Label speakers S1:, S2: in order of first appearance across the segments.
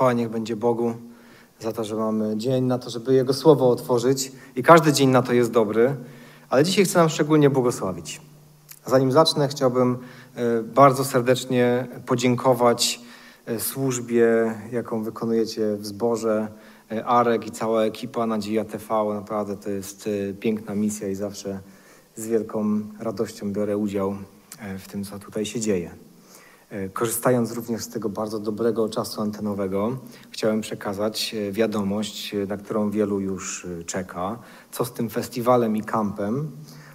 S1: Chwała niech będzie Bogu za to, że mamy dzień na to, żeby Jego Słowo otworzyć i każdy dzień na to jest dobry, ale dzisiaj chcę nam szczególnie błogosławić. Zanim zacznę, chciałbym e, bardzo serdecznie podziękować e, służbie, jaką wykonujecie w zborze, e, Arek i cała ekipa Nadzieja TV. Naprawdę to jest piękna misja i zawsze z wielką radością biorę udział w tym, co tutaj się dzieje. E, korzystając również z tego bardzo dobrego czasu antenowego, chciałem przekazać e, wiadomość, e, na którą wielu już czeka. Co z tym festiwalem i kampem?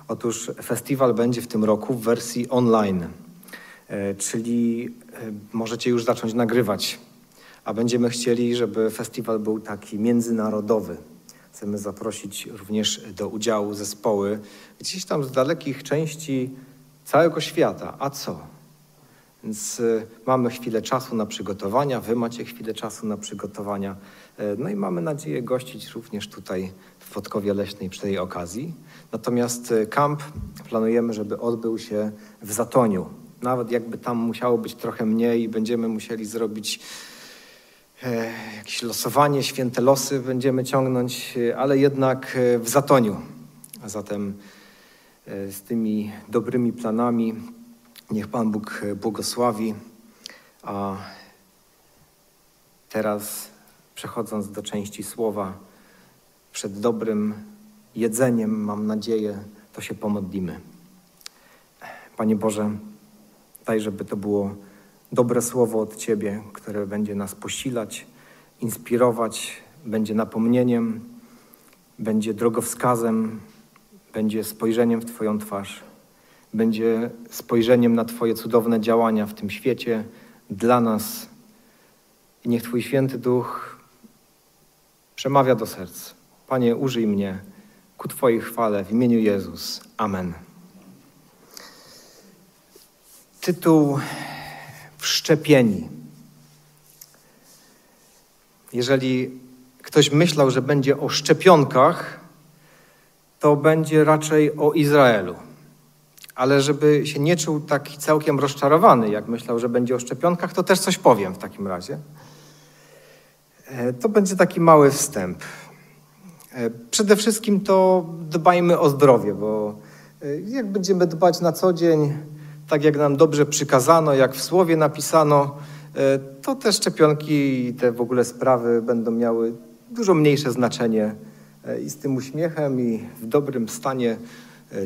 S1: Otóż festiwal będzie w tym roku w wersji online, czyli możecie już zacząć nagrywać, a będziemy chcieli, żeby festiwal był taki międzynarodowy. Chcemy zaprosić również do udziału zespoły gdzieś tam z dalekich części całego świata. A co? Więc y, mamy chwilę czasu na przygotowania, wy macie chwilę czasu na przygotowania. Y, no i mamy nadzieję gościć również tutaj w Podkowie Leśnej przy tej okazji. Natomiast y, kamp planujemy, żeby odbył się w Zatoniu. Nawet jakby tam musiało być trochę mniej, będziemy musieli zrobić e, jakieś losowanie, święte losy będziemy ciągnąć, ale jednak w Zatoniu. A zatem e, z tymi dobrymi planami Niech Pan Bóg e, błogosławi. A teraz, przechodząc do części słowa, przed dobrym jedzeniem, mam nadzieję, to się pomodlimy. Panie Boże, daj, żeby to było dobre słowo od Ciebie, które będzie nas posilać, inspirować, będzie napomnieniem, będzie drogowskazem, będzie spojrzeniem w Twoją twarz będzie spojrzeniem na Twoje cudowne działania w tym świecie dla nas. I niech Twój święty duch przemawia do serc. Panie, użyj mnie ku Twojej chwale w imieniu Jezus. Amen. Tytuł Wszczepieni. Jeżeli ktoś myślał, że będzie o szczepionkach, to będzie raczej o Izraelu ale żeby się nie czuł taki całkiem rozczarowany, jak myślał, że będzie o szczepionkach, to też coś powiem w takim razie. E, to będzie taki mały wstęp. E, przede wszystkim to dbajmy o zdrowie, bo e, jak będziemy dbać na co dzień, tak jak nam dobrze przykazano, jak w słowie napisano, to te szczepionki i te w ogóle sprawy będą miały dużo mniejsze znaczenie i z tym uśmiechem i w dobrym stanie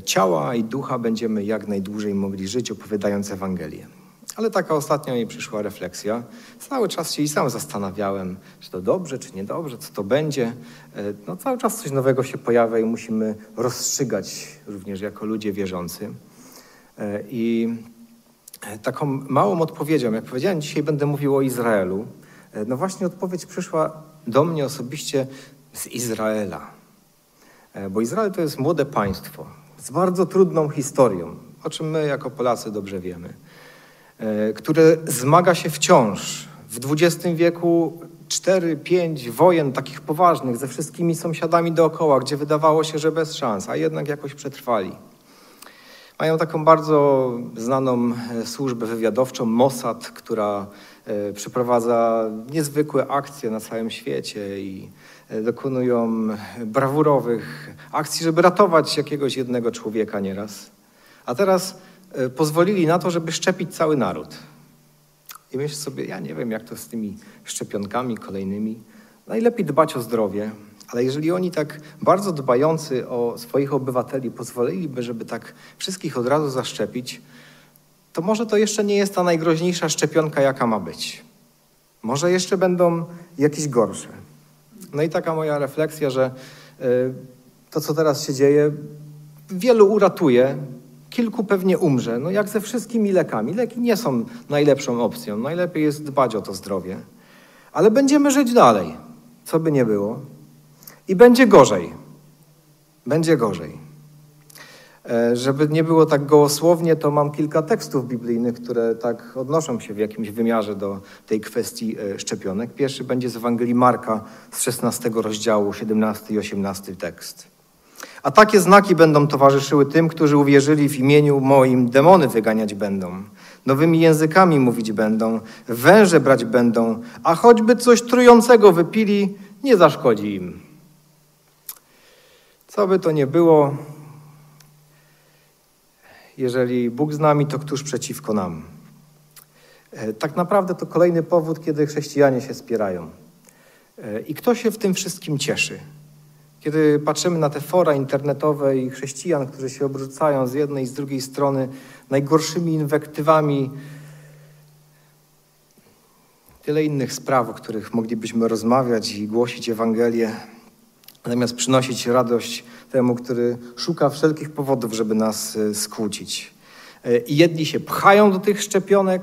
S1: ciała i ducha będziemy jak najdłużej mogli żyć, opowiadając Ewangelię. Ale taka ostatnio mi przyszła refleksja. Cały czas się i sam zastanawiałem, czy to dobrze, czy niedobrze, co to będzie. E, no, cały czas coś nowego się pojawia i musimy rozstrzygać również jako ludzie wierzący. E, I taką małą odpowiedzią, jak powiedziałem, dzisiaj będę mówił o Izraelu. No właśnie odpowiedź przyszła do mnie osobiście z Izraela. Bo Izrael to jest młode państwo z bardzo trudną historią, o czym my jako Polacy dobrze wiemy, e, które zmaga się wciąż. W XX wieku cztery, pięć wojen takich poważnych ze wszystkimi sąsiadami dookoła, gdzie wydawało się, że bez szans, a jednak jakoś przetrwali. Mają taką bardzo znaną e, służbę wywiadowczą Mossad, która e, przeprowadza niezwykłe akcje na całym świecie i dokonują brawurowych akcji, żeby ratować jakiegoś jednego człowieka nieraz. A teraz e, pozwolili na to, żeby szczepić cały naród. I myślę sobie, ja nie wiem, jak to z tymi szczepionkami kolejnymi. Najlepiej dbać o zdrowie, ale jeżeli oni tak bardzo dbający o swoich obywateli pozwoliliby, żeby tak wszystkich od razu zaszczepić, to może to jeszcze nie jest ta najgroźniejsza szczepionka, jaka ma być. Może jeszcze będą jakieś gorsze. No i taka moja refleksja, że e, to, co teraz się dzieje, wielu uratuje, kilku pewnie umrze. No jak ze wszystkimi lekami. Leki nie są najlepszą opcją. Najlepiej jest dbać o to zdrowie. Ale będziemy żyć dalej, co by nie było. I będzie gorzej. Będzie gorzej. E, żeby nie było tak gołosłownie, to mam kilka tekstów biblijnych, które tak odnoszą się w jakimś wymiarze do tej kwestii e, szczepionek. Pierwszy będzie z Ewangelii Marka z 16 rozdziału, 17 i 18 tekst. A takie znaki będą towarzyszyły tym, którzy uwierzyli w imieniu moim, demony wyganiać będą. Nowymi językami mówić będą, węże brać będą, a choćby coś trującego wypili, nie zaszkodzi im. Co by to nie było, jeżeli Bóg z nami, to któż przeciwko nam? E, tak naprawdę to kolejny powód, kiedy chrześcijanie się spierają. E, I kto się w tym wszystkim cieszy? Kiedy patrzymy na te fora internetowe i chrześcijan, którzy się obrzucają z jednej i z drugiej strony najgorszymi inwektywami, tyle innych spraw, o których moglibyśmy rozmawiać i głosić Ewangelię, zamiast przynosić radość temu, który szuka wszelkich powodów, żeby nas e, skłócić. E, I jedni się pchają do tych szczepionek,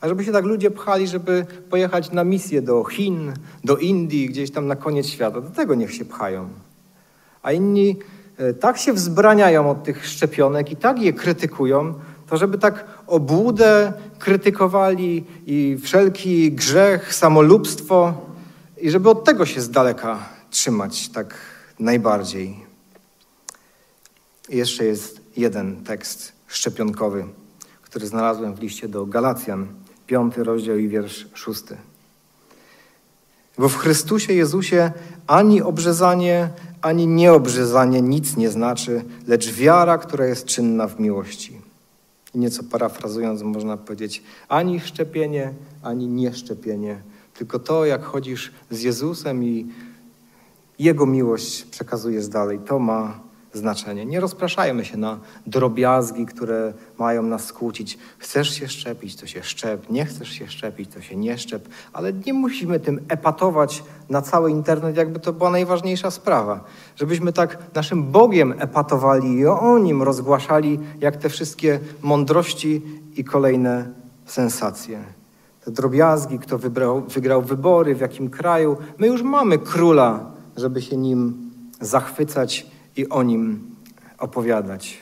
S1: a żeby się tak ludzie pchali, żeby pojechać na misję do Chin, do Indii, gdzieś tam na koniec świata, do tego niech się pchają. A inni e, tak się wzbraniają od tych szczepionek i tak je krytykują, to żeby tak obłudę krytykowali i wszelki grzech, samolubstwo i żeby od tego się z daleka trzymać tak najbardziej. I jeszcze jest jeden tekst szczepionkowy, który znalazłem w liście do Galacjan, piąty rozdział i wiersz szósty. Bo w Chrystusie Jezusie ani obrzezanie, ani nieobrzezanie nic nie znaczy, lecz wiara, która jest czynna w miłości. I nieco parafrazując, można powiedzieć, ani szczepienie, ani nieszczepienie, tylko to, jak chodzisz z Jezusem i Jego miłość przekazujesz dalej, to ma znaczenie. Nie rozpraszajmy się na drobiazgi, które mają nas skłócić. Chcesz się szczepić, to się szczep. Nie chcesz się szczepić, to się nie szczep. Ale nie musimy tym epatować na cały internet, jakby to była najważniejsza sprawa. Żebyśmy tak naszym Bogiem epatowali i o Nim rozgłaszali, jak te wszystkie mądrości i kolejne sensacje. Te drobiazgi, kto wybrał, wygrał wybory, w jakim kraju. My już mamy króla, żeby się nim zachwycać i o nim opowiadać.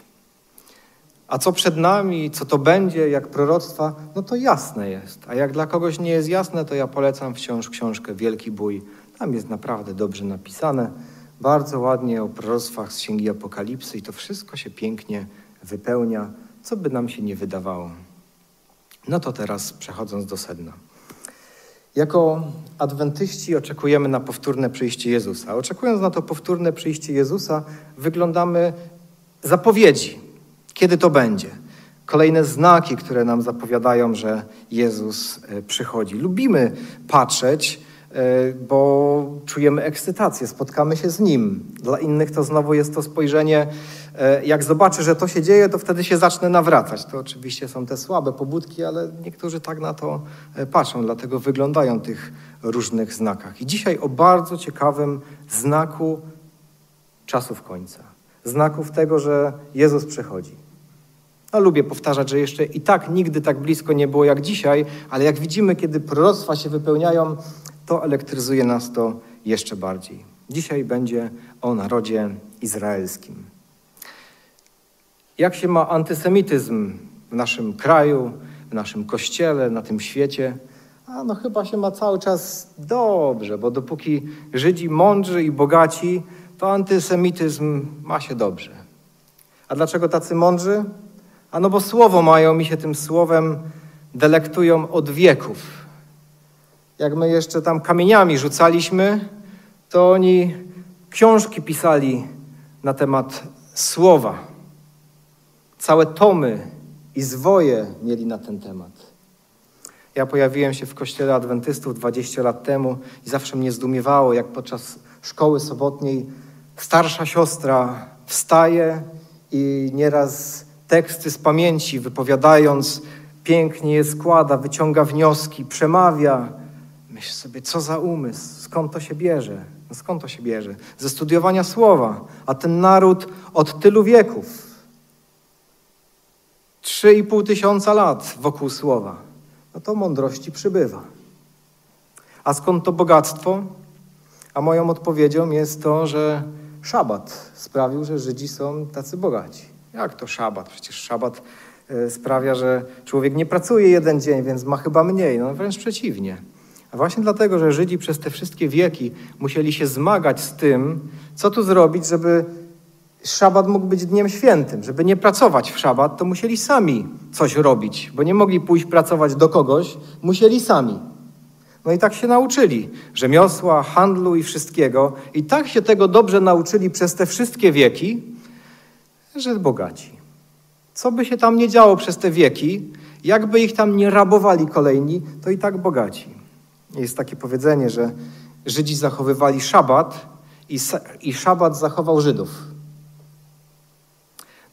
S1: A co przed nami, co to będzie, jak proroctwa, no to jasne jest. A jak dla kogoś nie jest jasne, to ja polecam wciąż książkę Wielki Bój. Tam jest naprawdę dobrze napisane, bardzo ładnie o proroctwach z Księgi Apokalipsy i to wszystko się pięknie wypełnia, co by nam się nie wydawało. No to teraz przechodząc do sedna. Jako adwentyści oczekujemy na powtórne przyjście Jezusa. Oczekując na to powtórne przyjście Jezusa, wyglądamy zapowiedzi, kiedy to będzie. Kolejne znaki, które nam zapowiadają, że Jezus e, przychodzi. Lubimy patrzeć, bo czujemy ekscytację, spotkamy się z Nim. Dla innych to znowu jest to spojrzenie E, jak zobaczę, że to się dzieje, to wtedy się zacznę nawracać. To oczywiście są te słabe pobudki, ale niektórzy tak na to e, patrzą, dlatego wyglądają tych różnych znakach. I dzisiaj o bardzo ciekawym znaku czasów końca. Znaków tego, że Jezus przychodzi. No, lubię powtarzać, że jeszcze i tak nigdy tak blisko nie było jak dzisiaj, ale jak widzimy, kiedy proroctwa się wypełniają, to elektryzuje nas to jeszcze bardziej. Dzisiaj będzie o narodzie izraelskim jak się ma antysemityzm w naszym kraju, w naszym kościele, na tym świecie. A no chyba się ma cały czas dobrze, bo dopóki Żydzi mądrzy i bogaci, to antysemityzm ma się dobrze. A dlaczego tacy mądrzy? A no bo słowo mają i się tym słowem delektują od wieków. Jak my jeszcze tam kamieniami rzucaliśmy, to oni książki pisali na temat słowa. Całe tomy i zwoje mieli na ten temat. Ja pojawiłem się w kościele adwentystów 20 lat temu i zawsze mnie zdumiewało, jak podczas szkoły sobotniej starsza siostra wstaje i nieraz teksty z pamięci wypowiadając, pięknie je składa, wyciąga wnioski, przemawia. Myślę sobie, co za umysł, skąd to się bierze? No skąd to się bierze? Ze studiowania słowa, a ten naród od tylu wieków Trzy i pół tysiąca lat wokół słowa. No to mądrości przybywa. A skąd to bogactwo? A moją odpowiedzią jest to, że szabat sprawił, że Żydzi są tacy bogaci. Jak to szabat? Przecież szabat e, sprawia, że człowiek nie pracuje jeden dzień, więc ma chyba mniej. No wręcz przeciwnie. A właśnie dlatego, że Żydzi przez te wszystkie wieki musieli się zmagać z tym, co tu zrobić, żeby szabat mógł być dniem świętym. Żeby nie pracować w szabat, to musieli sami coś robić, bo nie mogli pójść pracować do kogoś, musieli sami. No i tak się nauczyli rzemiosła, handlu i wszystkiego. I tak się tego dobrze nauczyli przez te wszystkie wieki, że bogaci. Co by się tam nie działo przez te wieki, jakby ich tam nie rabowali kolejni, to i tak bogaci. Jest takie powiedzenie, że Żydzi zachowywali szabat i, i szabat zachował Żydów.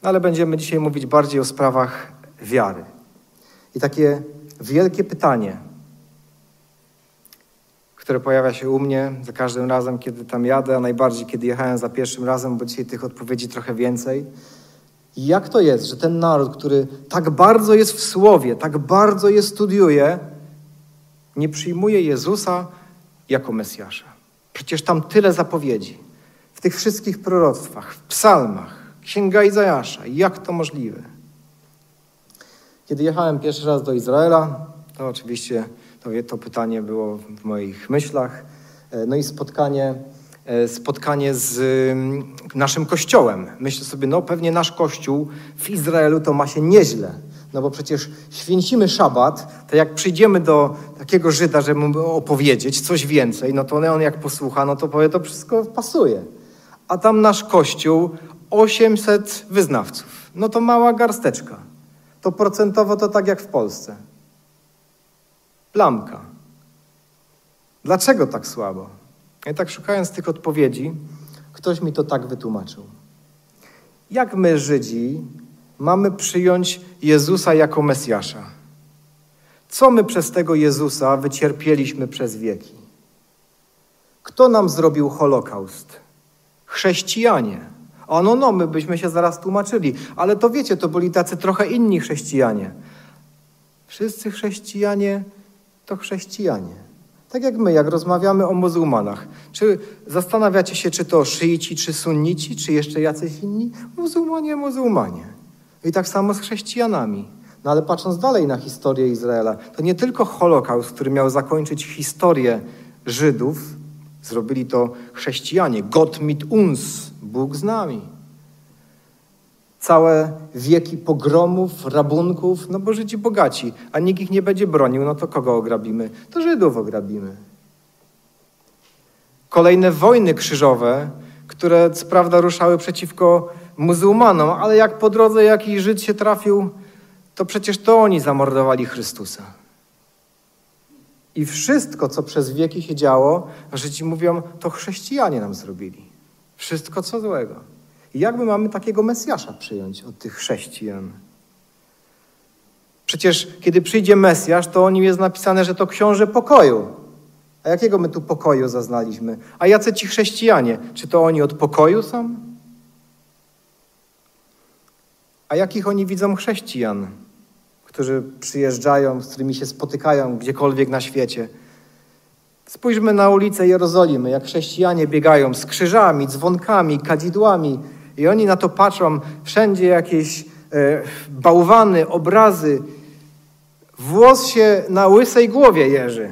S1: No ale będziemy dzisiaj mówić bardziej o sprawach wiary. I takie wielkie pytanie, które pojawia się u mnie za każdym razem, kiedy tam jadę, a najbardziej kiedy jechałem za pierwszym razem, bo dzisiaj tych odpowiedzi trochę więcej. Jak to jest, że ten naród, który tak bardzo jest w słowie, tak bardzo je studiuje, nie przyjmuje Jezusa jako Mesjasza? Przecież tam tyle zapowiedzi. W tych wszystkich proroctwach, w psalmach, Księga Izajasza. Jak to możliwe? Kiedy jechałem pierwszy raz do Izraela, to oczywiście to, to pytanie było w moich myślach. E, no i spotkanie, e, spotkanie z mm, naszym kościołem. Myślę sobie, no pewnie nasz kościół w Izraelu to ma się nieźle. No bo przecież święcimy szabat, to jak przyjdziemy do takiego Żyda, żeby mu opowiedzieć coś więcej, no to on jak posłucha, no to powie, to wszystko pasuje. A tam nasz kościół, 800 wyznawców. No to mała garsteczka. To procentowo to tak jak w Polsce. Plamka. Dlaczego tak słabo? I tak szukając tych odpowiedzi, ktoś mi to tak wytłumaczył. Jak my, Żydzi, mamy przyjąć Jezusa jako Mesjasza? Co my przez tego Jezusa wycierpieliśmy przez wieki? Kto nam zrobił Holokaust? Chrześcijanie. O, no, no, my byśmy się zaraz tłumaczyli, ale to wiecie, to byli tacy trochę inni chrześcijanie. Wszyscy chrześcijanie to chrześcijanie. Tak jak my, jak rozmawiamy o muzułmanach. Czy zastanawiacie się, czy to szyici, czy sunnici, czy jeszcze jacyś inni? Muzułmanie, muzułmanie. I tak samo z chrześcijanami. No ale patrząc dalej na historię Izraela, to nie tylko Holokaust, który miał zakończyć historię Żydów, zrobili to chrześcijanie. Gott mit uns, Bóg z nami całe wieki pogromów, rabunków, no bo Żydzi bogaci, a nikt ich nie będzie bronił, no to kogo ograbimy? To Żydów ograbimy. Kolejne wojny krzyżowe, które co prawda ruszały przeciwko muzułmanom, ale jak po drodze jakiś Żyd się trafił, to przecież to oni zamordowali Chrystusa. I wszystko, co przez wieki się działo, Żydzi mówią, to chrześcijanie nam zrobili. Wszystko co złego. I jak my mamy takiego Mesjasza przyjąć od tych chrześcijan? Przecież kiedy przyjdzie Mesjasz, to o nim jest napisane, że to książę pokoju. A jakiego my tu pokoju zaznaliśmy? A jacy ci chrześcijanie? Czy to oni od pokoju są? A jakich oni widzą chrześcijan, którzy przyjeżdżają, z którymi się spotykają gdziekolwiek na świecie? Spójrzmy na ulicę Jerozolimy, jak chrześcijanie biegają z krzyżami, dzwonkami, kadzidłami, i oni na to patrzą, wszędzie jakieś e, bałwany, obrazy. Włos się na łysej głowie jeży.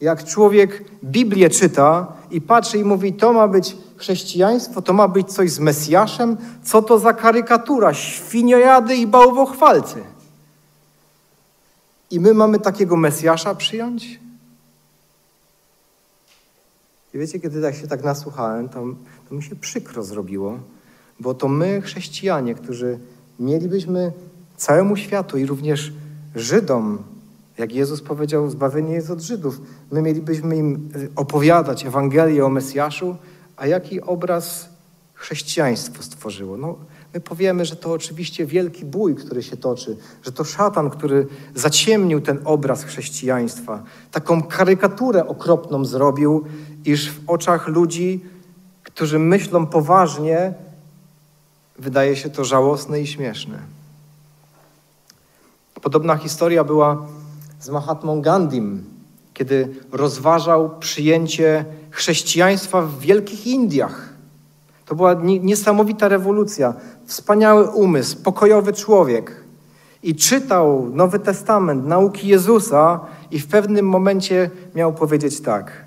S1: Jak człowiek Biblię czyta i patrzy i mówi, to ma być chrześcijaństwo, to ma być coś z Mesjaszem, co to za karykatura, świniojady i bałwochwalcy. I my mamy takiego Mesjasza przyjąć? I wiecie, kiedy tak się tak nasłuchałem, to, to mi się przykro zrobiło, bo to my, chrześcijanie, którzy mielibyśmy całemu światu i również Żydom, jak Jezus powiedział, zbawienie jest od Żydów, my mielibyśmy im opowiadać Ewangelię o Mesjaszu, a jaki obraz chrześcijaństwo stworzyło? No, my powiemy, że to oczywiście wielki bój, który się toczy, że to szatan, który zaciemnił ten obraz chrześcijaństwa, taką karykaturę okropną zrobił iż w oczach ludzi, którzy myślą poważnie, wydaje się to żałosne i śmieszne. Podobna historia była z Mahatmą Gandhim, kiedy rozważał przyjęcie chrześcijaństwa w Wielkich Indiach. To była niesamowita rewolucja, wspaniały umysł, pokojowy człowiek. I czytał Nowy Testament, nauki Jezusa, i w pewnym momencie miał powiedzieć tak: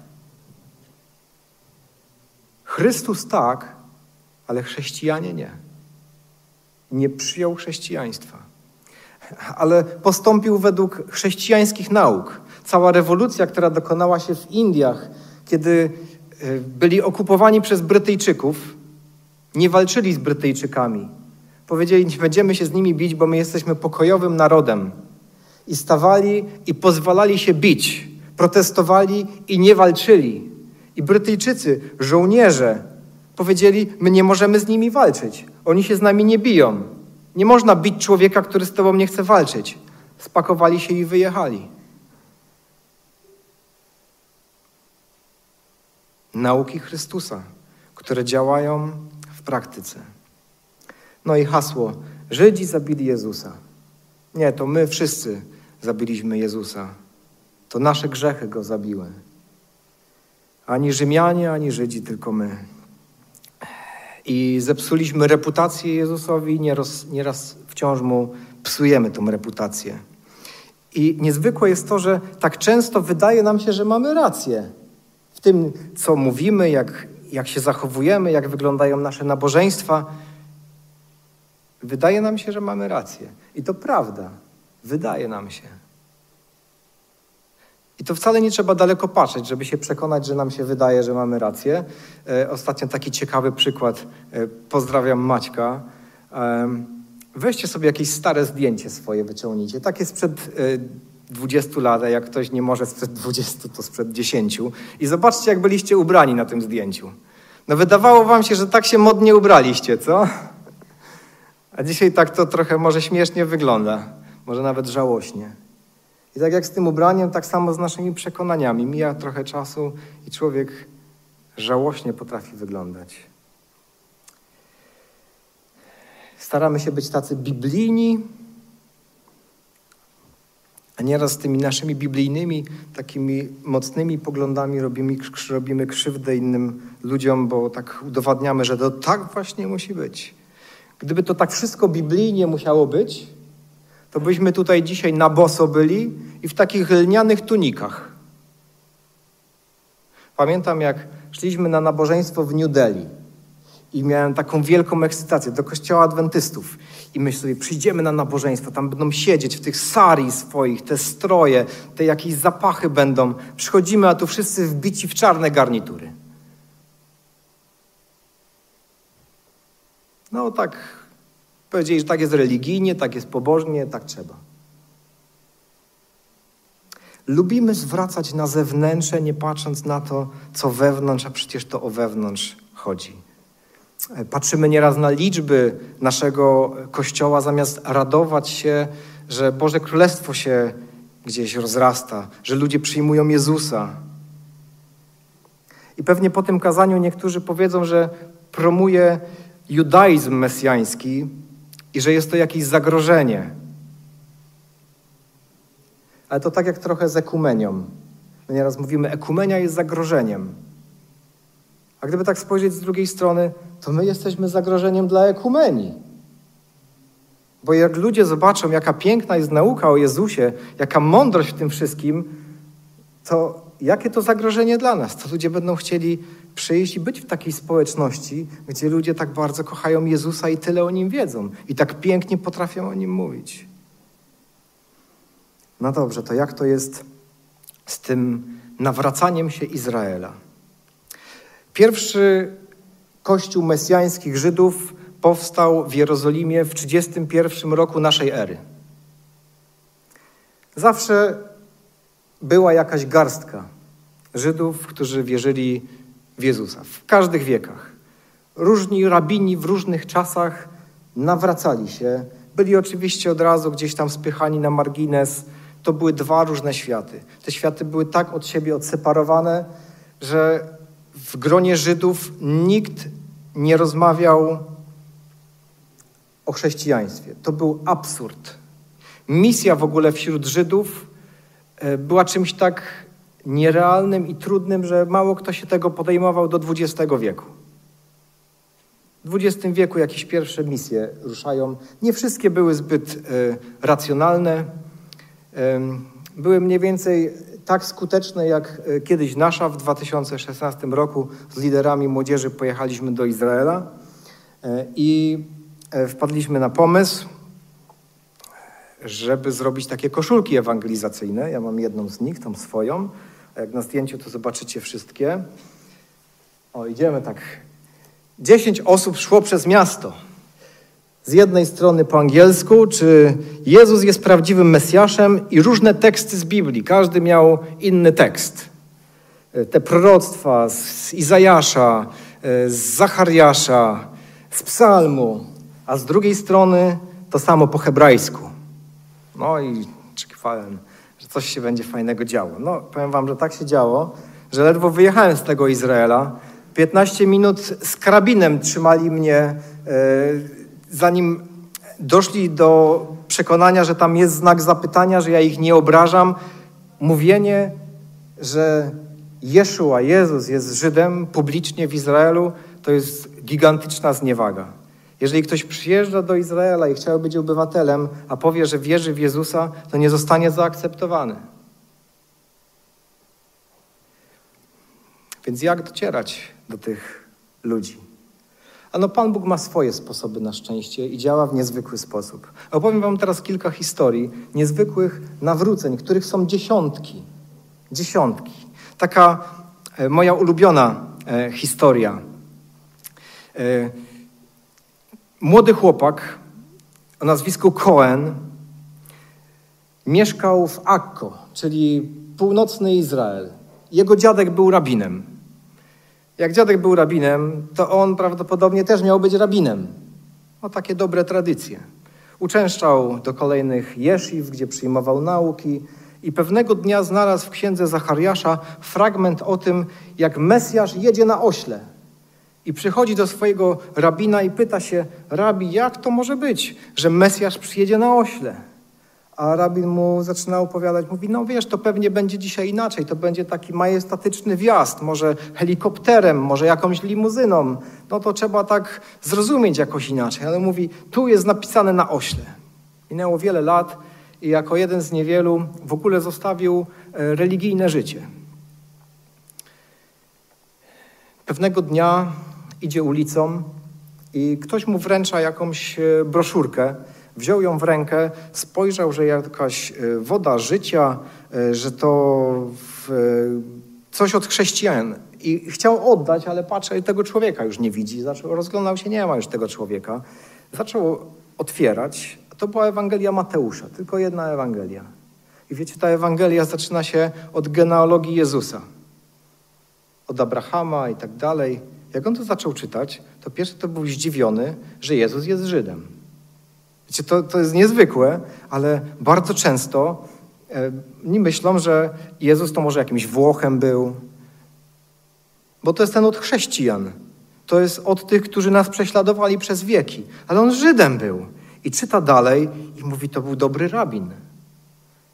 S1: Chrystus tak, ale chrześcijanie nie. Nie przyjął chrześcijaństwa. Ale postąpił według chrześcijańskich nauk. Cała rewolucja, która dokonała się w Indiach, kiedy e, byli okupowani przez Brytyjczyków, nie walczyli z Brytyjczykami. Powiedzieli, nie będziemy się z nimi bić, bo my jesteśmy pokojowym narodem. I stawali i pozwalali się bić, protestowali i nie walczyli. I Brytyjczycy, żołnierze, powiedzieli: My nie możemy z nimi walczyć. Oni się z nami nie biją. Nie można bić człowieka, który z tobą nie chce walczyć. Spakowali się i wyjechali. Nauki Chrystusa, które działają w praktyce. No i hasło: Żydzi zabili Jezusa. Nie, to my wszyscy zabiliśmy Jezusa. To nasze grzechy go zabiły. Ani Rzymianie, ani Żydzi, tylko my. I zepsuliśmy reputację Jezusowi, nieraz, nieraz wciąż mu psujemy tą reputację. I niezwykłe jest to, że tak często wydaje nam się, że mamy rację w tym, co mówimy, jak, jak się zachowujemy, jak wyglądają nasze nabożeństwa. Wydaje nam się, że mamy rację. I to prawda. Wydaje nam się. I to wcale nie trzeba daleko patrzeć, żeby się przekonać, że nam się wydaje, że mamy rację. E, ostatnio taki ciekawy przykład. E, pozdrawiam Maćka. E, weźcie sobie jakieś stare zdjęcie swoje, wyciągnijcie. Takie sprzed 20 lat, a jak ktoś nie może sprzed 20, to sprzed 10. I zobaczcie, jak byliście ubrani na tym zdjęciu. No wydawało wam się, że tak się modnie ubraliście, co? A dzisiaj tak to trochę może śmiesznie wygląda, może nawet żałośnie. I tak jak z tym ubraniem, tak samo z naszymi przekonaniami. Mija trochę czasu i człowiek żałośnie potrafi wyglądać. Staramy się być tacy biblijni, a nieraz tymi naszymi biblijnymi, takimi mocnymi poglądami robimy, robimy krzywdę innym ludziom, bo tak udowadniamy, że to tak właśnie musi być. Gdyby to tak wszystko biblijnie musiało być, to byśmy tutaj dzisiaj na boso byli i w takich lnianych tunikach. Pamiętam, jak szliśmy na nabożeństwo w New Delhi i miałem taką wielką ekscytację do kościoła adwentystów. I myślę sobie, przyjdziemy na nabożeństwo, tam będą siedzieć w tych sari swoich, te stroje, te jakieś zapachy będą. Przychodzimy, a tu wszyscy wbici w czarne garnitury. No tak, powiedzieli, że tak jest religijnie, tak jest pobożnie, tak trzeba. Lubimy zwracać na zewnętrzne, nie patrząc na to, co wewnątrz, a przecież to o wewnątrz chodzi. Patrzymy nieraz na liczby naszego kościoła, zamiast radować się, że Boże Królestwo się gdzieś rozrasta, że ludzie przyjmują Jezusa. I pewnie po tym kazaniu niektórzy powiedzą, że promuje judaizm mesjański i że jest to jakieś zagrożenie. Ale to tak jak trochę z ekumenią. My nieraz mówimy, ekumenia jest zagrożeniem. A gdyby tak spojrzeć z drugiej strony, to my jesteśmy zagrożeniem dla ekumenii. Bo jak ludzie zobaczą, jaka piękna jest nauka o Jezusie, jaka mądrość w tym wszystkim, to jakie to zagrożenie dla nas? To ludzie będą chcieli przyjść i być w takiej społeczności, gdzie ludzie tak bardzo kochają Jezusa i tyle o nim wiedzą i tak pięknie potrafią o nim mówić. No dobrze, to jak to jest z tym nawracaniem się Izraela? Pierwszy kościół mesjańskich Żydów powstał w Jerozolimie w 31 roku naszej ery. Zawsze była jakaś garstka Żydów, którzy wierzyli w Jezusa w każdych wiekach. Różni rabini w różnych czasach nawracali się. Byli oczywiście od razu gdzieś tam spychani na margines. To były dwa różne światy. Te światy były tak od siebie odseparowane, że w gronie Żydów nikt nie rozmawiał o chrześcijaństwie. To był absurd. Misja w ogóle wśród Żydów e, była czymś tak nierealnym i trudnym, że mało kto się tego podejmował do XX wieku. W XX wieku jakieś pierwsze misje ruszają. Nie wszystkie były zbyt y, racjonalne. Y, były mniej więcej tak skuteczne jak e, kiedyś nasza. W 2016 roku z liderami młodzieży pojechaliśmy do Izraela. E, I e, wpadliśmy na pomysł, żeby zrobić takie koszulki ewangelizacyjne. Ja mam jedną z nich, tą swoją. A jak na zdjęciu to zobaczycie wszystkie. O, idziemy tak. Dziesięć osób szło przez miasto. Z jednej strony po angielsku, czy Jezus jest prawdziwym Mesjaszem i różne teksty z Biblii. Każdy miał inny tekst. Te proroctwa z Izajasza, z Zachariasza, z Psalmu, a z drugiej strony to samo po hebrajsku. No i oczekiwałem, że coś się będzie fajnego działo. No, powiem wam, że tak się działo, że ledwo wyjechałem z tego Izraela. 15 minut z karabinem trzymali mnie, e, zanim doszli do przekonania, że tam jest znak zapytania, że ja ich nie obrażam. Mówienie, że Jeszua, Jezus jest Żydem publicznie w Izraelu, to jest gigantyczna zniewaga. Jeżeli ktoś przyjeżdża do Izraela i chciał być obywatelem, a powie, że wierzy w Jezusa, to nie zostanie zaakceptowany. Więc jak docierać do tych ludzi? Ano Pan Bóg ma swoje sposoby na szczęście i działa w niezwykły sposób. Opowiem Wam teraz kilka historii niezwykłych nawróceń, których są dziesiątki. Dziesiątki. Taka e, moja ulubiona e, historia. E, Młody chłopak o nazwisku Cohen mieszkał w Akko, czyli północny Izrael. Jego dziadek był rabinem. Jak dziadek był rabinem, to on prawdopodobnie też miał być rabinem. No takie dobre tradycje. Uczęszczał do kolejnych jesziw, gdzie przyjmował nauki i pewnego dnia znalazł w księdze Zachariasza fragment o tym, jak Mesjasz jedzie na ośle. I przychodzi do swojego rabina i pyta się, rabi, jak to może być, że Mesjasz przyjedzie na ośle? A rabin mu zaczyna opowiadać, mówi, no wiesz, to pewnie będzie dzisiaj inaczej, to będzie taki majestatyczny wjazd, może helikopterem, może jakąś limuzyną. No to trzeba tak zrozumieć jakoś inaczej. Ale mówi, tu jest napisane na ośle. Minęło wiele lat i jako jeden z niewielu w ogóle zostawił e, religijne życie. Pewnego dnia idzie ulicą i ktoś mu wręcza jakąś e, broszurkę. Wziął ją w rękę, spojrzał, że jakaś e, woda życia, e, że to coś od chrześcijan. I chciał oddać, ale patrzę, tego człowieka już nie widzi. Zaczął, rozglądał się, nie ma już tego człowieka. Zaczął otwierać. To była Ewangelia Mateusza, tylko jedna Ewangelia. I wiecie, ta Ewangelia zaczyna się od genealogii Jezusa. Od Abrahama i tak dalej. Jak on to zaczął czytać, to pierwszy to był zdziwiony, że Jezus jest Żydem. Wiecie, to, to jest niezwykłe, ale bardzo często e, nie myślą, że Jezus to może jakimś Włochem był, bo to jest ten od chrześcijan. To jest od tych, którzy nas prześladowali przez wieki. Ale on Żydem był. I czyta dalej i mówi, to był dobry rabin.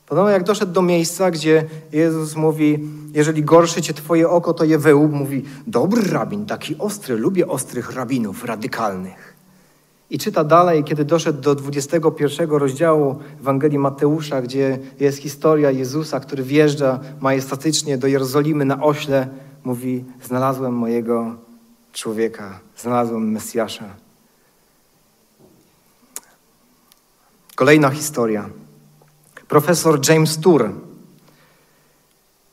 S1: Podobno jak doszedł do miejsca, gdzie Jezus mówi, jeżeli gorszy cię twoje oko, to je wyłup, mówi, dobry rabin, taki ostry, lubię ostrych rabinów, radykalnych. I czyta dalej, kiedy doszedł do 21 rozdziału Ewangelii Mateusza, gdzie jest historia Jezusa, który wjeżdża majestatycznie do Jerozolimy na ośle, mówi, znalazłem mojego człowieka, znalazłem Mesjasza. Kolejna historia. Profesor James Tour,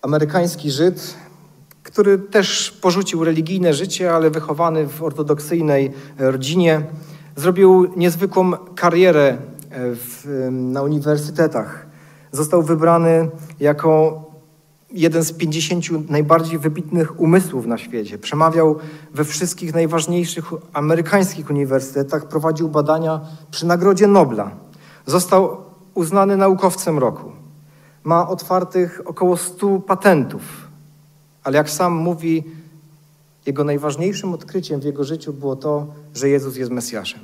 S1: amerykański Żyd, który też porzucił religijne życie, ale wychowany w ortodoksyjnej rodzinie, zrobił niezwykłą karierę e, w, na uniwersytetach. Został wybrany jako jeden z pięćdziesięciu najbardziej wybitnych umysłów na świecie. Przemawiał we wszystkich najważniejszych amerykańskich uniwersytetach, prowadził badania przy Nagrodzie Nobla. Został uznany naukowcem roku. Ma otwartych około 100 patentów, ale jak sam mówi, jego najważniejszym odkryciem w jego życiu było to, że Jezus jest Mesjaszem.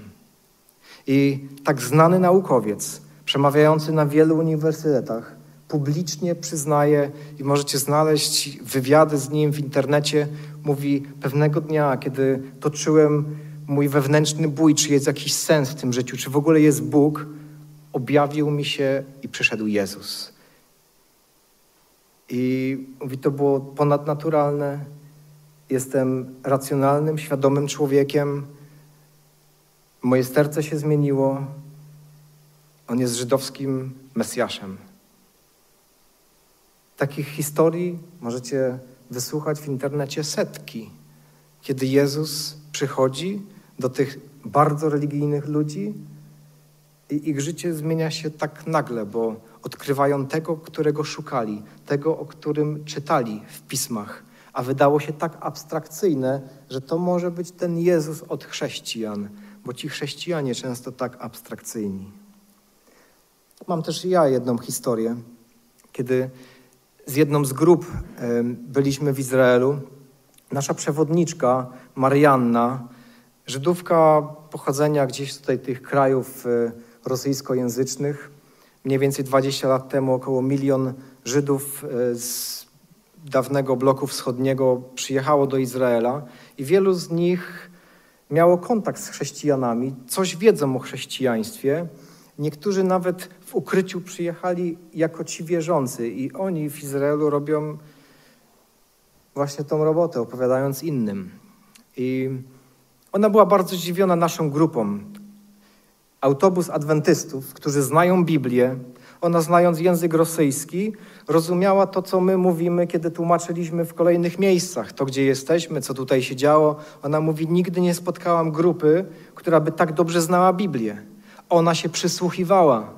S1: I tak znany naukowiec, przemawiający na wielu uniwersytetach, publicznie przyznaje i możecie znaleźć wywiady z nim w internecie, mówi pewnego dnia, kiedy toczyłem mój wewnętrzny bój, czy jest jakiś sens w tym życiu, czy w ogóle jest Bóg, objawił mi się i przyszedł Jezus. I mówi, to było ponadnaturalne. Jestem racjonalnym, świadomym człowiekiem. Moje serce się zmieniło. On jest żydowskim Mesjaszem. Takich historii możecie wysłuchać w internecie setki, kiedy Jezus przychodzi do tych bardzo religijnych ludzi i ich życie zmienia się tak nagle, bo odkrywają tego, którego szukali, tego, o którym czytali w pismach, a wydało się tak abstrakcyjne, że to może być ten Jezus od chrześcijan, bo ci chrześcijanie często tak abstrakcyjni. Mam też ja jedną historię, kiedy z jedną z grup byliśmy w Izraelu. Nasza przewodniczka, Marianna, Żydówka pochodzenia gdzieś tutaj tych krajów e, rosyjskojęzycznych, mniej więcej 20 lat temu około milion Żydów e, z dawnego bloku wschodniego przyjechało do Izraela i wielu z nich miało kontakt z chrześcijanami, coś wiedzą o chrześcijaństwie. Niektórzy nawet w ukryciu przyjechali jako ci wierzący i oni w Izraelu robią właśnie tą robotę, opowiadając innym. I ona była bardzo zdziwiona naszą grupą. Autobus adwentystów, którzy znają Biblię, ona znając język rosyjski, rozumiała to, co my mówimy, kiedy tłumaczyliśmy w kolejnych miejscach, to gdzie jesteśmy, co tutaj się działo. Ona mówi: Nigdy nie spotkałam grupy, która by tak dobrze znała Biblię. Ona się przysłuchiwała.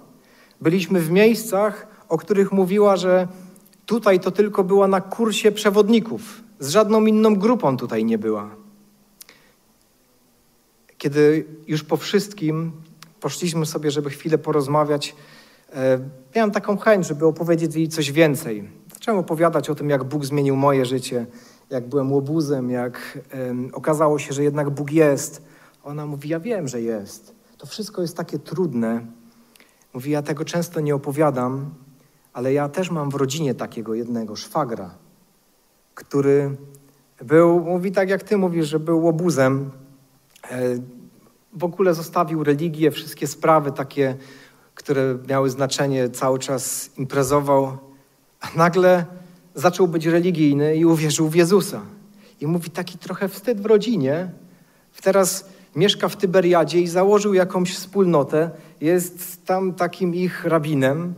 S1: Byliśmy w miejscach, o których mówiła, że tutaj to tylko była na kursie przewodników. Z żadną inną grupą tutaj nie była. Kiedy już po wszystkim poszliśmy sobie, żeby chwilę porozmawiać, miałem taką chęć, żeby opowiedzieć jej coś więcej. Zacząłem opowiadać o tym, jak Bóg zmienił moje życie, jak byłem łobuzem, jak okazało się, że jednak Bóg jest. Ona mówi, ja wiem, że jest. To wszystko jest takie trudne. Mówi, ja tego często nie opowiadam, ale ja też mam w rodzinie takiego jednego szwagra, który był, mówi tak jak ty mówisz, że był łobuzem. E, w ogóle zostawił religię, wszystkie sprawy takie, które miały znaczenie, cały czas imprezował, a nagle zaczął być religijny i uwierzył w Jezusa. I mówi taki trochę wstyd w rodzinie. Teraz mieszka w Tyberiadzie i założył jakąś wspólnotę, jest tam takim ich rabinem.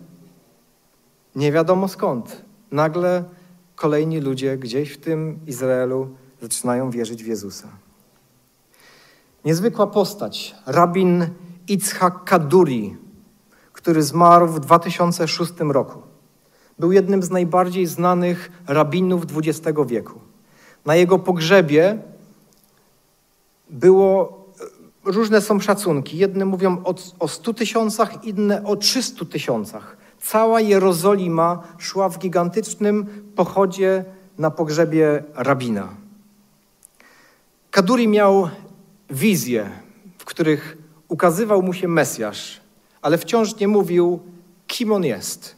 S1: Nie wiadomo skąd. Nagle kolejni ludzie gdzieś w tym Izraelu zaczynają wierzyć w Jezusa. Niezwykła postać, rabin Itzhak Kaduri, który zmarł w 2006 roku. Był jednym z najbardziej znanych rabinów XX wieku. Na jego pogrzebie było różne są szacunki. Jedne mówią o, o 100 tysiącach, inne o 300 tysiącach. Cała Jerozolima szła w gigantycznym pochodzie na pogrzebie rabina. Kaduri miał wizje, w których ukazywał mu się Mesjasz, ale wciąż nie mówił, kim on jest.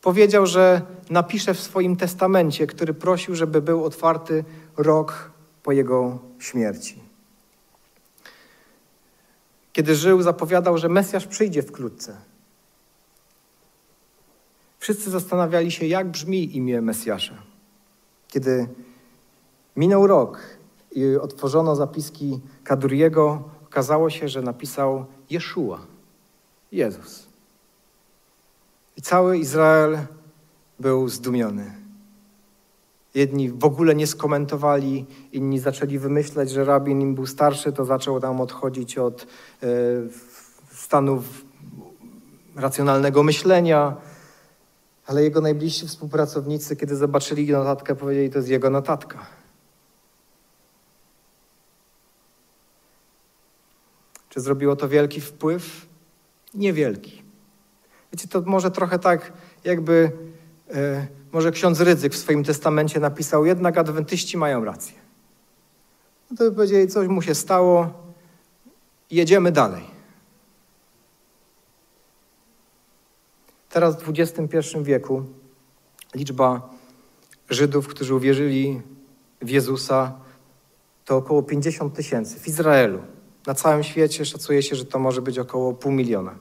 S1: Powiedział, że napisze w swoim testamencie, który prosił, żeby był otwarty rok po jego śmierci. Kiedy żył, zapowiadał, że Mesjasz przyjdzie wkrótce. Wszyscy zastanawiali się, jak brzmi imię Mesjasza. Kiedy minął rok i otworzono zapiski Kaduriego, okazało się, że napisał Jeszua, Jezus. I cały Izrael był zdumiony. Jedni w ogóle nie skomentowali, inni zaczęli wymyślać, że rabin im był starszy, to zaczął tam odchodzić od e, stanów racjonalnego myślenia. Ale jego najbliżsi współpracownicy, kiedy zobaczyli notatkę, powiedzieli, to jest jego notatka. Czy zrobiło to wielki wpływ? Niewielki. Wiecie, to może trochę tak, jakby e, może ksiądz Rydzyk w swoim testamencie napisał, jednak adwentyści mają rację. No to by powiedzieli, coś mu się stało, jedziemy dalej. Teraz w XXI wieku liczba Żydów, którzy uwierzyli w Jezusa, to około 50 tysięcy w Izraelu. Na całym świecie szacuje się, że to może być około pół miliona.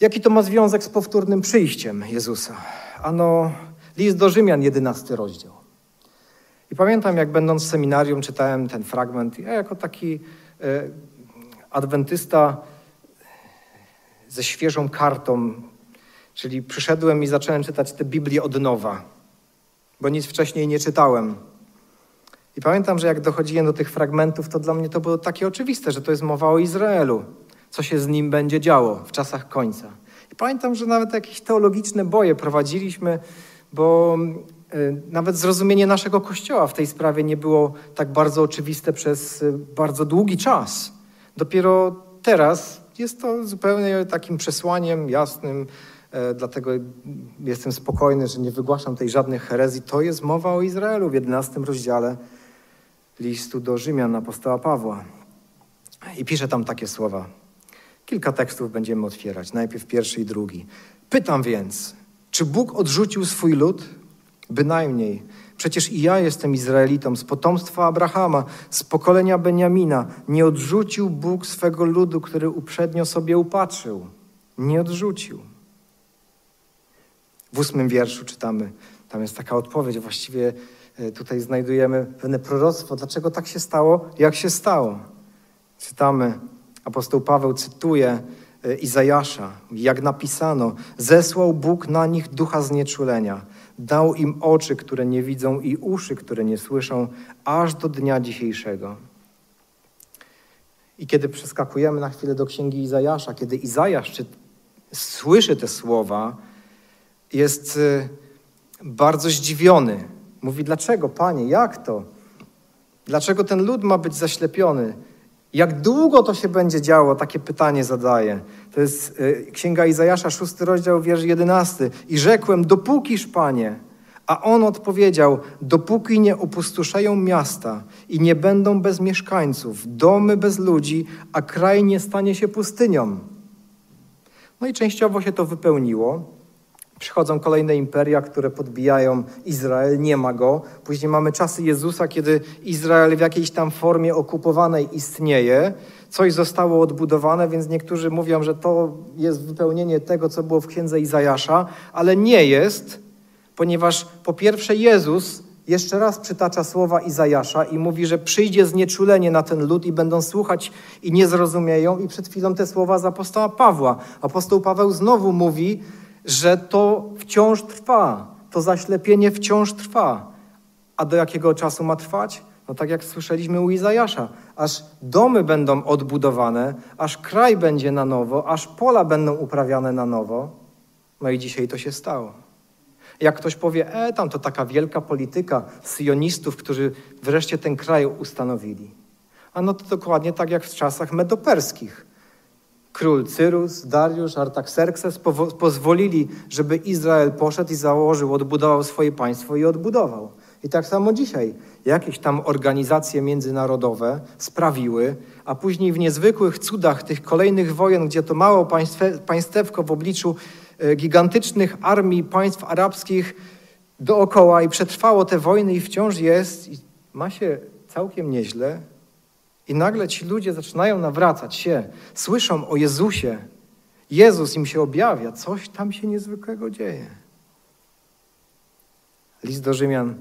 S1: Jaki to ma związek z powtórnym przyjściem Jezusa? Ano, list do Rzymian, jedenasty rozdział. I pamiętam, jak będąc w seminarium czytałem ten fragment, ja jako taki e, adwentysta ze świeżą kartą, czyli przyszedłem i zacząłem czytać tę Biblię od nowa, bo nic wcześniej nie czytałem. I pamiętam, że jak dochodziłem do tych fragmentów, to dla mnie to było takie oczywiste, że to jest mowa o Izraelu, co się z nim będzie działo w czasach końca. I pamiętam, że nawet jakieś teologiczne boje prowadziliśmy, bo y, nawet zrozumienie naszego Kościoła w tej sprawie nie było tak bardzo oczywiste przez y, bardzo długi czas. Dopiero teraz jest to zupełnie takim przesłaniem jasnym, e, dlatego jestem spokojny, że nie wygłaszam tej żadnych herezji. To jest mowa o Izraelu w 11 rozdziale listu do Rzymian apostoła Pawła. I pisze tam takie słowa. Kilka tekstów będziemy otwierać, najpierw pierwszy i drugi. Pytam więc, czy Bóg odrzucił swój lud? Bynajmniej. Przecież i ja jestem Izraelitą z potomstwa Abrahama, z pokolenia Beniamina. Nie odrzucił Bóg swego ludu, który uprzednio sobie upatrzył. Nie odrzucił. W ósmym wierszu czytamy, tam jest taka odpowiedź, właściwie tutaj znajdujemy pewne proroctwo. Dlaczego tak się stało, jak się stało? Czytamy, apostoł Paweł cytuje e, Izajasza, jak napisano, zesłał Bóg na nich ducha znieczulenia Dał im oczy, które nie widzą i uszy, które nie słyszą, aż do dnia dzisiejszego. I kiedy przeskakujemy na chwilę do księgi Izajasza, kiedy Izajasz czy, słyszy te słowa, jest y, bardzo zdziwiony. Mówi: Dlaczego, panie, jak to? Dlaczego ten lud ma być zaślepiony? Jak długo to się będzie działo? Takie pytanie zadaje. To jest y, Księga Izajasza, szósty rozdział, wiersz jedenasty. I rzekłem, dopókiż, Panie. A on odpowiedział, dopóki nie opustoszeją miasta i nie będą bez mieszkańców, domy bez ludzi, a kraj nie stanie się pustynią. No i częściowo się to wypełniło. Przychodzą kolejne imperia, które podbijają Izrael, nie ma go. Później mamy czasy Jezusa, kiedy Izrael w jakiejś tam formie okupowanej istnieje. Coś zostało odbudowane, więc niektórzy mówią, że to jest wypełnienie tego, co było w księdze Izajasza, ale nie jest, ponieważ po pierwsze Jezus jeszcze raz przytacza słowa Izajasza i mówi, że przyjdzie znieczulenie na ten lud i będą słuchać i nie zrozumieją. I przed chwilą te słowa z apostoła Pawła. Apostoł Paweł znowu mówi, że to wciąż trwa, to zaślepienie wciąż trwa. A do jakiego czasu ma trwać? No tak jak słyszeliśmy u Izajasza, aż domy będą odbudowane, aż kraj będzie na nowo, aż pola będą uprawiane na nowo. No i dzisiaj to się stało. Jak ktoś powie, e, tam to taka wielka polityka syjonistów, którzy wreszcie ten kraj ustanowili. A no to dokładnie tak jak w czasach medoperskich. Król Cyrus, Dariusz, Artaxerxes pozwolili, żeby Izrael poszedł i założył, odbudował swoje państwo i odbudował. I tak samo dzisiaj jakieś tam organizacje międzynarodowe sprawiły, a później w niezwykłych cudach tych kolejnych wojen, gdzie to mało państwe, państewko w obliczu e, gigantycznych armii państw arabskich dookoła i przetrwało te wojny i wciąż jest i ma się całkiem nieźle, i nagle ci ludzie zaczynają nawracać się, słyszą o Jezusie. Jezus im się objawia, coś tam się niezwykłego dzieje. List do Rzymian,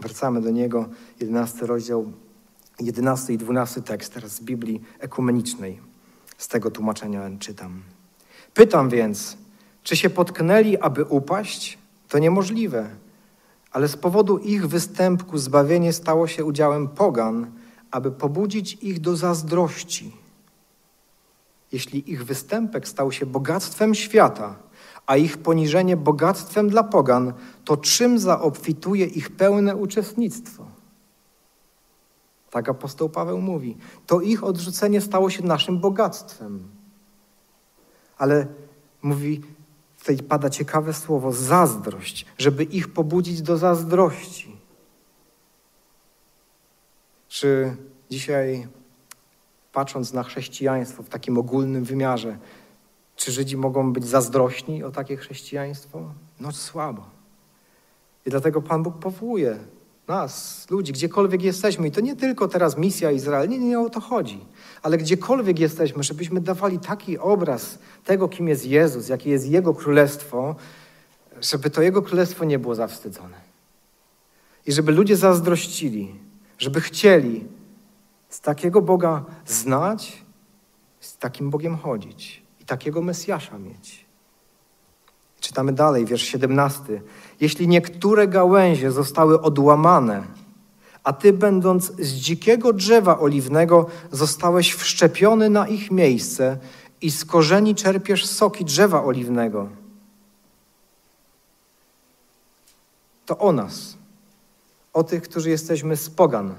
S1: wracamy do niego, 11 rozdział, 11 i 12 tekst teraz z Biblii ekumenicznej. Z tego tłumaczenia czytam. Pytam więc, czy się potknęli, aby upaść? To niemożliwe. Ale z powodu ich występku zbawienie stało się udziałem pogan, aby pobudzić ich do zazdrości. Jeśli ich występek stał się bogactwem świata, a ich poniżenie bogactwem dla pogan, to czym zaobfituje ich pełne uczestnictwo? Tak apostoł Paweł mówi. To ich odrzucenie stało się naszym bogactwem. Ale mówi, tutaj pada ciekawe słowo, zazdrość, żeby ich pobudzić do zazdrości. Czy dzisiaj, patrząc na chrześcijaństwo w takim ogólnym wymiarze, czy Żydzi mogą być zazdrośni o takie chrześcijaństwo? No słabo. I dlatego Pan Bóg powołuje nas, ludzi, gdziekolwiek jesteśmy. I to nie tylko teraz misja Izrael, nie, nie o to chodzi. Ale gdziekolwiek jesteśmy, żebyśmy dawali taki obraz tego, kim jest Jezus, jakie jest Jego królestwo, żeby to Jego królestwo nie było zawstydzone. I żeby ludzie zazdrościli, żeby chcieli z takiego Boga znać Z takim Bogiem chodzić i takiego Mesjasza mieć. Czytamy dalej, wiersz 17. Jeśli niektóre gałęzie zostały odłamane, a ty, będąc z dzikiego drzewa oliwnego, zostałeś wszczepiony na ich miejsce i z korzeni czerpiesz soki drzewa oliwnego. To o nas, o tych, którzy jesteśmy z pogan.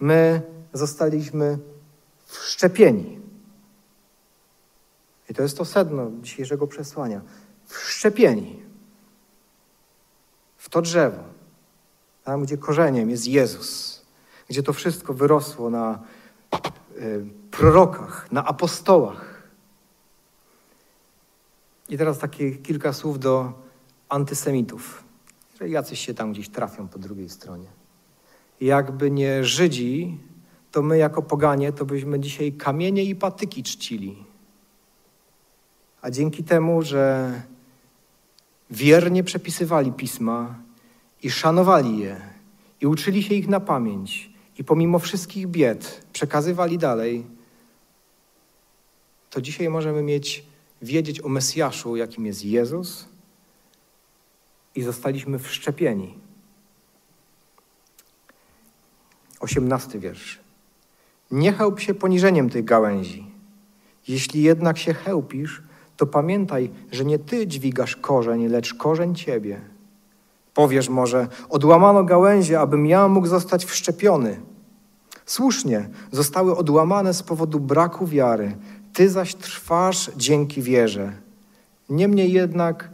S1: My zostaliśmy wszczepieni. I to jest to sedno dzisiejszego przesłania. Wszczepieni w to drzewo, tam gdzie korzeniem jest Jezus, gdzie to wszystko wyrosło na y, prorokach, na apostołach. I teraz takie kilka słów do antysemitów, że jacyś się tam gdzieś trafią po drugiej stronie. Jakby nie Żydzi, to my jako poganie, to byśmy dzisiaj kamienie i patyki czcili. A dzięki temu, że wiernie przepisywali pisma i szanowali je i uczyli się ich na pamięć i pomimo wszystkich bied przekazywali dalej, to dzisiaj możemy mieć, wiedzieć o Mesjaszu, jakim jest Jezus i zostaliśmy wszczepieni. Osiemnasty wiersz. Nie chełp się poniżeniem tych gałęzi. Jeśli jednak się chełpisz, to pamiętaj, że nie ty dźwigasz korzeń, lecz korzeń ciebie. Powiesz może, odłamano gałęzie, abym ja mógł zostać wszczepiony. Słusznie, zostały odłamane z powodu braku wiary, ty zaś trwasz dzięki wierze. Niemniej jednak,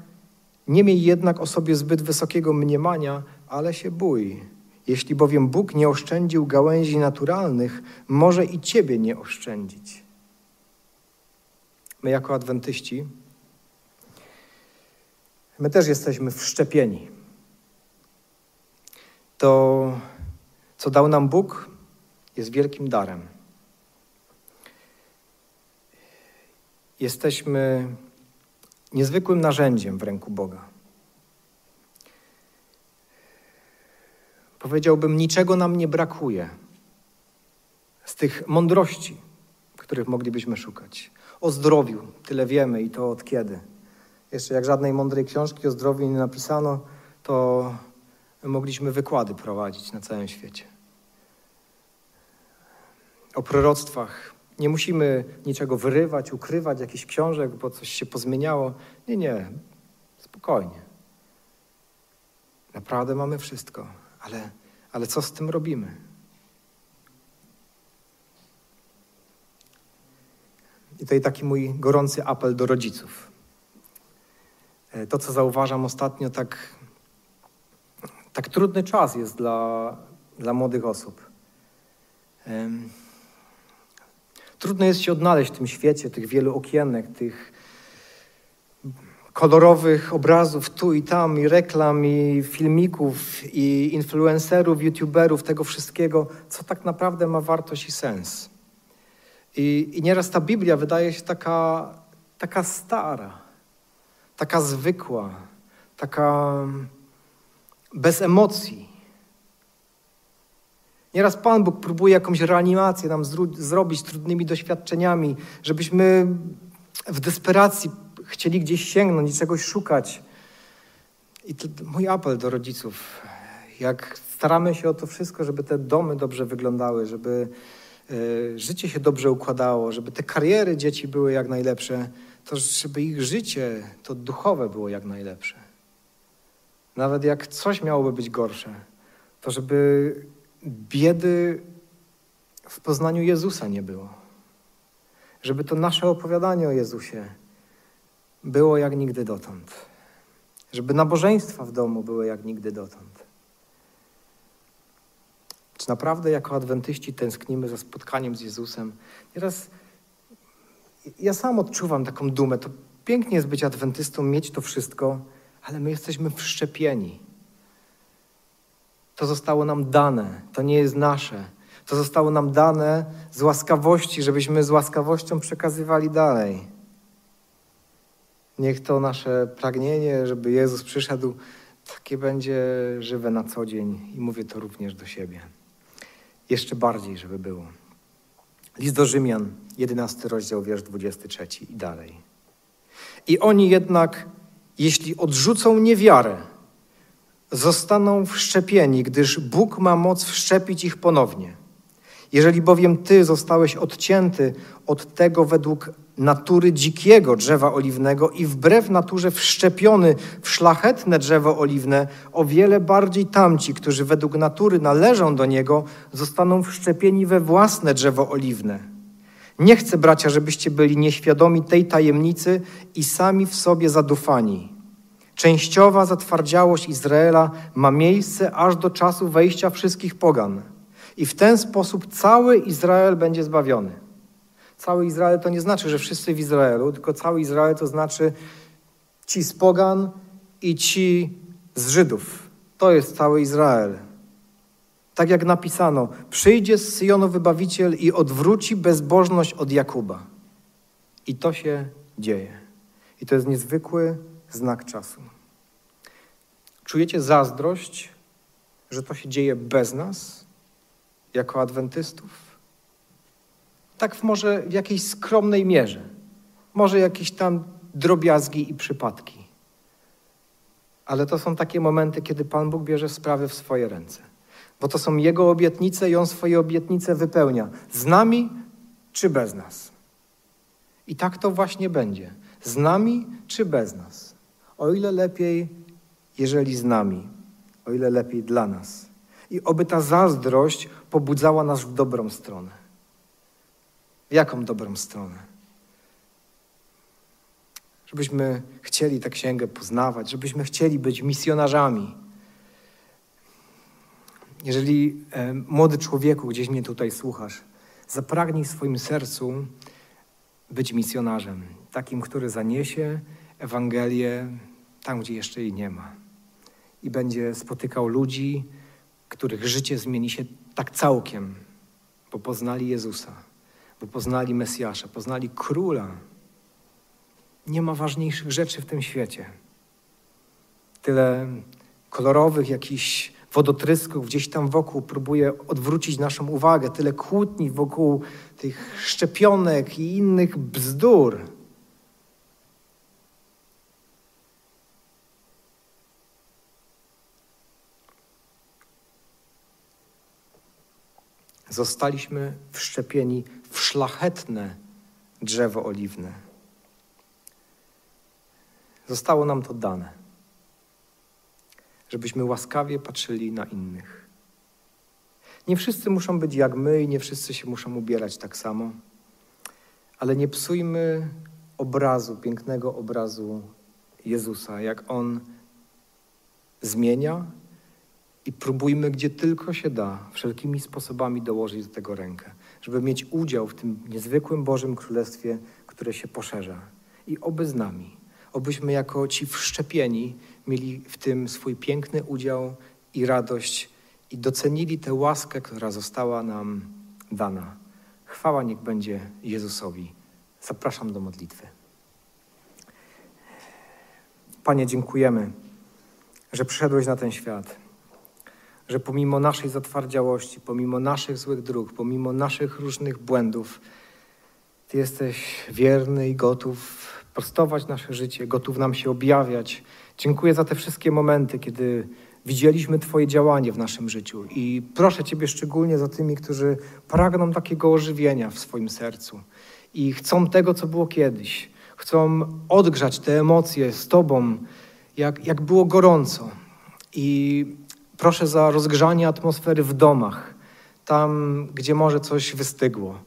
S1: nie miej jednak o sobie zbyt wysokiego mniemania, ale się bój. Jeśli bowiem Bóg nie oszczędził gałęzi naturalnych, może i ciebie nie oszczędzić. My jako adwentyści, my też jesteśmy wszczepieni. To, co dał nam Bóg, jest wielkim darem. Jesteśmy niezwykłym narzędziem w ręku Boga. Powiedziałbym, niczego nam nie brakuje z tych mądrości, których moglibyśmy szukać. O zdrowiu tyle wiemy i to od kiedy. Jeszcze jak żadnej mądrej książki o zdrowiu nie napisano, to mogliśmy wykłady prowadzić na całym świecie. O proroctwach. Nie musimy niczego wyrywać, ukrywać, jakichś książek, bo coś się pozmieniało. Nie, nie. Spokojnie. Naprawdę mamy wszystko, ale, ale co z tym robimy? I tutaj taki mój gorący apel do rodziców. E, to, co zauważam ostatnio, tak, tak trudny czas jest dla, dla młodych osób. Trudno jest się odnaleźć w tym świecie, tych wielu okienek, tych kolorowych obrazów tu i tam, i reklam, i filmików, i influencerów, youtuberów, tego wszystkiego, co tak naprawdę ma wartość i sens. I, i nieraz ta Biblia wydaje się taka, taka stara, taka zwykła, taka bez emocji. Nieraz Pan Bóg próbuje jakąś reanimację nam zrobić trudnymi doświadczeniami, żebyśmy w desperacji chcieli gdzieś sięgnąć czegoś szukać. I to mój apel do rodziców. Jak staramy się o to wszystko, żeby te domy dobrze wyglądały, żeby y, życie się dobrze układało, żeby te kariery dzieci były jak najlepsze, to żeby ich życie, to duchowe było jak najlepsze. Nawet jak coś miałoby być gorsze, to żeby biedy w poznaniu Jezusa nie było. Żeby to nasze opowiadanie o Jezusie było jak nigdy dotąd. Żeby nabożeństwa w domu były jak nigdy dotąd. Czy naprawdę jako adwentyści tęsknimy za spotkaniem z Jezusem? Nieraz ja sam odczuwam taką dumę. To pięknie jest być adwentystą, mieć to wszystko, ale my jesteśmy wszczepieni. To zostało nam dane, to nie jest nasze. To zostało nam dane z łaskawości, żebyśmy z łaskawością przekazywali dalej. Niech to nasze pragnienie, żeby Jezus przyszedł, takie będzie żywe na co dzień i mówię to również do siebie. Jeszcze bardziej, żeby było. List do Rzymian, 11 rozdział, wiersz 23 i dalej. I oni jednak, jeśli odrzucą niewiarę, zostaną wszczepieni, gdyż Bóg ma moc wszczepić ich ponownie. Jeżeli bowiem Ty zostałeś odcięty od tego według natury dzikiego drzewa oliwnego i wbrew naturze wszczepiony w szlachetne drzewo oliwne, o wiele bardziej tamci, którzy według natury należą do niego, zostaną wszczepieni we własne drzewo oliwne. Nie chcę, bracia, żebyście byli nieświadomi tej tajemnicy i sami w sobie zadufani. Częściowa zatwardziałość Izraela ma miejsce aż do czasu wejścia wszystkich pogan. I w ten sposób cały Izrael będzie zbawiony. Cały Izrael to nie znaczy, że wszyscy w Izraelu, tylko cały Izrael to znaczy ci z pogan i ci z Żydów. To jest cały Izrael. Tak jak napisano, przyjdzie z Syjonu wybawiciel i odwróci bezbożność od Jakuba. I to się dzieje. I to jest niezwykły znak czasu. Czujecie zazdrość, że to się dzieje bez nas, jako adwentystów? Tak w może w jakiejś skromnej mierze. Może jakieś tam drobiazgi i przypadki. Ale to są takie momenty, kiedy Pan Bóg bierze sprawy w swoje ręce. Bo to są Jego obietnice i On swoje obietnice wypełnia. Z nami czy bez nas. I tak to właśnie będzie. Z nami czy bez nas. O ile lepiej, jeżeli z nami, o ile lepiej dla nas. I oby ta zazdrość pobudzała nas w dobrą stronę. W jaką dobrą stronę? Żebyśmy chcieli tę księgę poznawać, żebyśmy chcieli być misjonarzami. Jeżeli e, młody człowieku, gdzieś mnie tutaj słuchasz, zapragnij w swoim sercu być misjonarzem, takim, który zaniesie Ewangelię tam, gdzie jeszcze jej nie ma. I będzie spotykał ludzi, których życie zmieni się tak całkiem, bo poznali Jezusa, bo poznali Mesjasza, poznali Króla. Nie ma ważniejszych rzeczy w tym świecie. Tyle kolorowych jakichś wodotrysków gdzieś tam wokół próbuje odwrócić naszą uwagę, tyle kłótni wokół tych szczepionek i innych bzdur. Zostaliśmy wszczepieni w szlachetne drzewo oliwne. Zostało nam to dane, żebyśmy łaskawie patrzyli na innych. Nie wszyscy muszą być jak my i nie wszyscy się muszą ubierać tak samo, ale nie psujmy obrazu, pięknego obrazu Jezusa, jak On zmienia i próbujmy, gdzie tylko się da, wszelkimi sposobami dołożyć do tego rękę, żeby mieć udział w tym niezwykłym Bożym Królestwie, które się poszerza. I oby z nami, obyśmy jako ci wszczepieni mieli w tym swój piękny udział i radość i docenili tę łaskę, która została nam dana. Chwała niech będzie Jezusowi. Zapraszam do modlitwy. Panie, dziękujemy, że przyszedłeś na ten świat że pomimo naszej zatwardziałości, pomimo naszych złych dróg, pomimo naszych różnych błędów, Ty jesteś wierny i gotów prostować nasze życie, gotów nam się objawiać. Dziękuję za te wszystkie momenty, kiedy widzieliśmy Twoje działanie w naszym życiu i proszę Ciebie szczególnie za tymi, którzy pragną takiego ożywienia w swoim sercu i chcą tego, co było kiedyś. Chcą odgrzać te emocje z Tobą, jak, jak było gorąco. I Proszę za rozgrzanie atmosfery w domach, tam, gdzie może coś wystygło.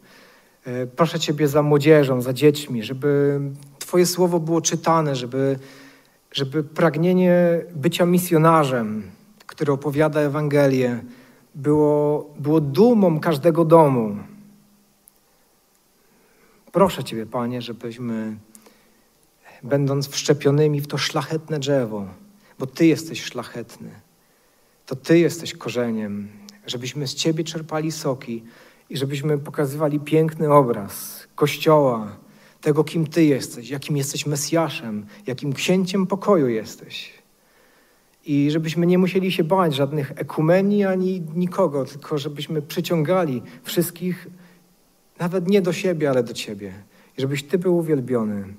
S1: E, proszę Ciebie za młodzieżą, za dziećmi, żeby Twoje słowo było czytane, żeby, żeby pragnienie bycia misjonarzem, który opowiada Ewangelię, było, było dumą każdego domu. Proszę Ciebie, Panie, żebyśmy, będąc wszczepionymi w to szlachetne drzewo, bo Ty jesteś szlachetny, to Ty jesteś korzeniem, żebyśmy z Ciebie czerpali soki i żebyśmy pokazywali piękny obraz Kościoła, tego, kim Ty jesteś, jakim jesteś Mesjaszem, jakim księciem pokoju jesteś. I żebyśmy nie musieli się bać żadnych ekumenii ani nikogo, tylko żebyśmy przyciągali wszystkich Nawet nie do siebie, ale do Ciebie. I żebyś Ty był uwielbiony.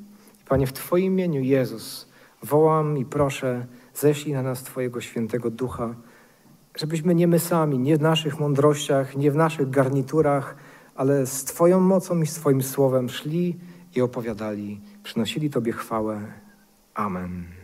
S1: Panie, w Twoim imieniu, Jezus, wołam i proszę, ześlij na nas Twojego świętego ducha, żebyśmy nie my sami, nie w naszych mądrościach, nie w naszych garniturach, ale z Twoją mocą i z Twoim słowem szli i opowiadali, przynosili Tobie chwałę. Amen.